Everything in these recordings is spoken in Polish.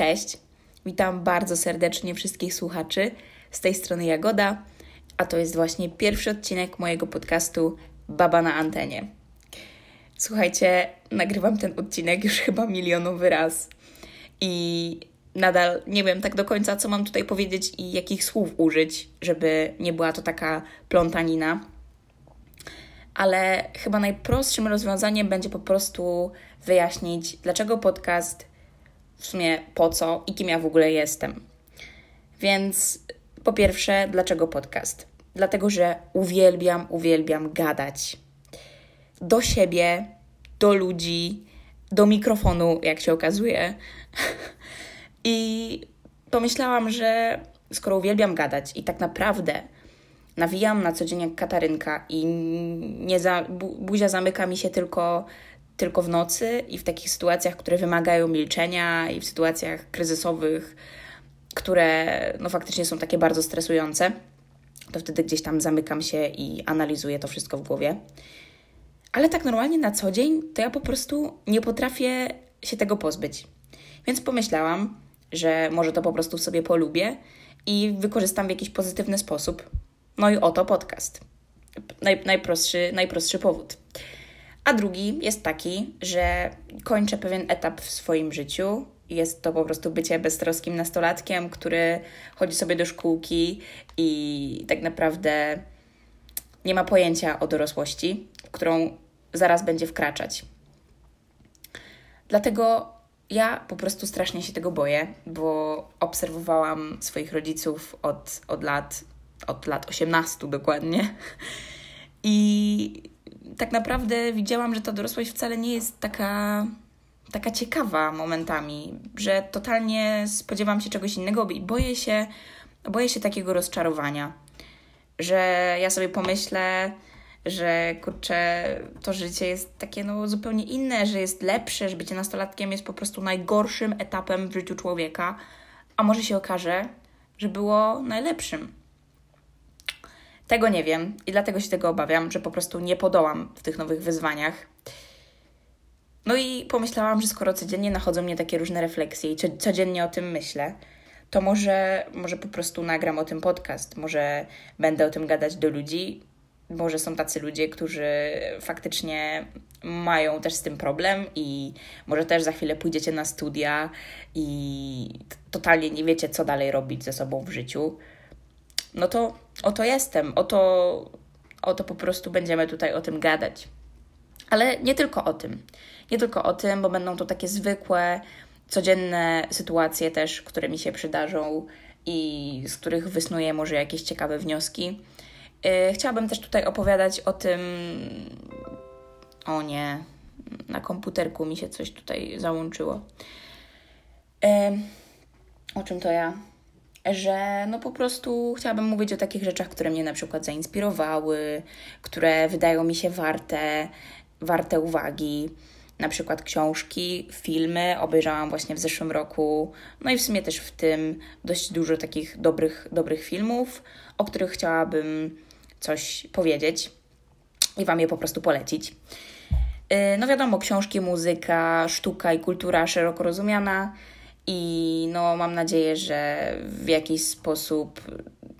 Cześć, witam bardzo serdecznie wszystkich słuchaczy. Z tej strony Jagoda, a to jest właśnie pierwszy odcinek mojego podcastu Baba na antenie. Słuchajcie, nagrywam ten odcinek już chyba milionowy raz i nadal nie wiem tak do końca, co mam tutaj powiedzieć i jakich słów użyć, żeby nie była to taka plątanina. Ale chyba najprostszym rozwiązaniem będzie po prostu wyjaśnić, dlaczego podcast w sumie po co i kim ja w ogóle jestem. Więc po pierwsze, dlaczego podcast? Dlatego, że uwielbiam, uwielbiam gadać. Do siebie, do ludzi, do mikrofonu, jak się okazuje. I pomyślałam, że skoro uwielbiam gadać i tak naprawdę nawijam na co dzień jak katarynka i nie za, bu, buzia zamyka mi się tylko tylko w nocy i w takich sytuacjach, które wymagają milczenia i w sytuacjach kryzysowych, które no faktycznie są takie bardzo stresujące, to wtedy gdzieś tam zamykam się i analizuję to wszystko w głowie. Ale tak normalnie na co dzień to ja po prostu nie potrafię się tego pozbyć. Więc pomyślałam, że może to po prostu sobie polubię i wykorzystam w jakiś pozytywny sposób. No i oto podcast. Naj, najprostszy, najprostszy powód. A drugi jest taki, że kończę pewien etap w swoim życiu. Jest to po prostu bycie beztroskim nastolatkiem, który chodzi sobie do szkółki i tak naprawdę nie ma pojęcia o dorosłości, którą zaraz będzie wkraczać. Dlatego ja po prostu strasznie się tego boję, bo obserwowałam swoich rodziców od, od lat, od lat 18 dokładnie. I tak naprawdę widziałam, że ta dorosłość wcale nie jest taka, taka ciekawa momentami, że totalnie spodziewam się czegoś innego i boję się, boję się takiego rozczarowania, że ja sobie pomyślę, że kurczę, to życie jest takie no, zupełnie inne, że jest lepsze, że bycie nastolatkiem jest po prostu najgorszym etapem w życiu człowieka, a może się okaże, że było najlepszym. Tego nie wiem i dlatego się tego obawiam, że po prostu nie podołam w tych nowych wyzwaniach. No i pomyślałam, że skoro codziennie nachodzą mnie takie różne refleksje i codziennie o tym myślę, to może, może po prostu nagram o tym podcast, może będę o tym gadać do ludzi. Może są tacy ludzie, którzy faktycznie mają też z tym problem i może też za chwilę pójdziecie na studia i totalnie nie wiecie, co dalej robić ze sobą w życiu no to oto jestem, oto, oto po prostu będziemy tutaj o tym gadać. Ale nie tylko o tym. Nie tylko o tym, bo będą to takie zwykłe, codzienne sytuacje też, które mi się przydarzą i z których wysnuję może jakieś ciekawe wnioski. Yy, chciałabym też tutaj opowiadać o tym. O nie, na komputerku mi się coś tutaj załączyło. Yy, o czym to ja? Że no po prostu chciałabym mówić o takich rzeczach, które mnie na przykład zainspirowały, które wydają mi się warte, warte uwagi. Na przykład książki, filmy obejrzałam właśnie w zeszłym roku, no i w sumie też w tym dość dużo takich dobrych, dobrych filmów, o których chciałabym coś powiedzieć i Wam je po prostu polecić. Y, no wiadomo, książki, muzyka, sztuka i kultura szeroko rozumiana i no, mam nadzieję, że w jakiś sposób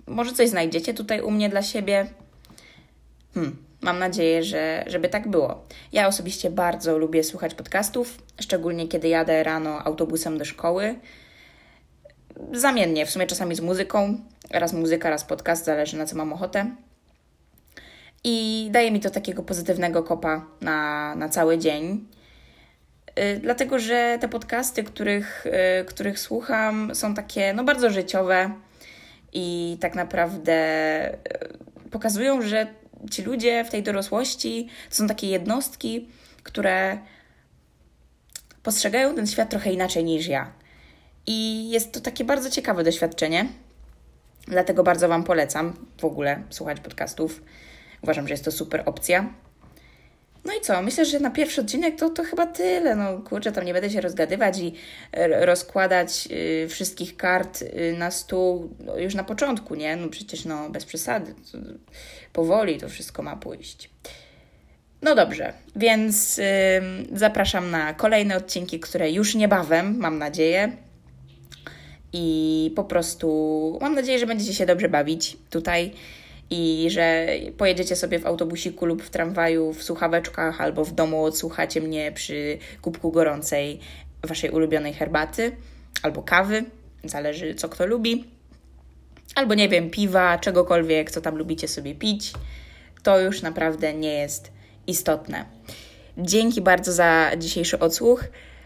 może coś znajdziecie tutaj u mnie dla siebie. Hmm, mam nadzieję, że żeby tak było. Ja osobiście bardzo lubię słuchać podcastów, szczególnie kiedy jadę rano autobusem do szkoły. Zamiennie, w sumie czasami z muzyką. Raz muzyka, raz podcast, zależy na co mam ochotę. I daje mi to takiego pozytywnego kopa na, na cały dzień. Y, dlatego że te podcasty, których, y, których słucham, są takie no, bardzo życiowe i tak naprawdę y, pokazują, że ci ludzie w tej dorosłości są takie jednostki, które postrzegają ten świat trochę inaczej niż ja. I jest to takie bardzo ciekawe doświadczenie. Dlatego bardzo Wam polecam w ogóle słuchać podcastów. Uważam, że jest to super opcja. No i co? Myślę, że na pierwszy odcinek to, to chyba tyle. No kurczę, tam nie będę się rozgadywać i rozkładać y, wszystkich kart y, na stół no, już na początku, nie? No przecież no bez przesady. Powoli to wszystko ma pójść. No dobrze, więc y, zapraszam na kolejne odcinki, które już niebawem, mam nadzieję. i po prostu mam nadzieję, że będziecie się dobrze bawić tutaj i że pojedziecie sobie w autobusiku lub w tramwaju w słuchaweczkach albo w domu odsłuchacie mnie przy kubku gorącej waszej ulubionej herbaty albo kawy, zależy co kto lubi, albo nie wiem, piwa, czegokolwiek, co tam lubicie sobie pić. To już naprawdę nie jest istotne. Dzięki bardzo za dzisiejszy odsłuch.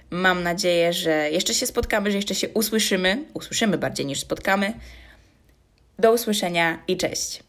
Mam nadzieję, że jeszcze się spotkamy, że jeszcze się usłyszymy. Usłyszymy bardziej niż spotkamy. Do usłyszenia i cześć.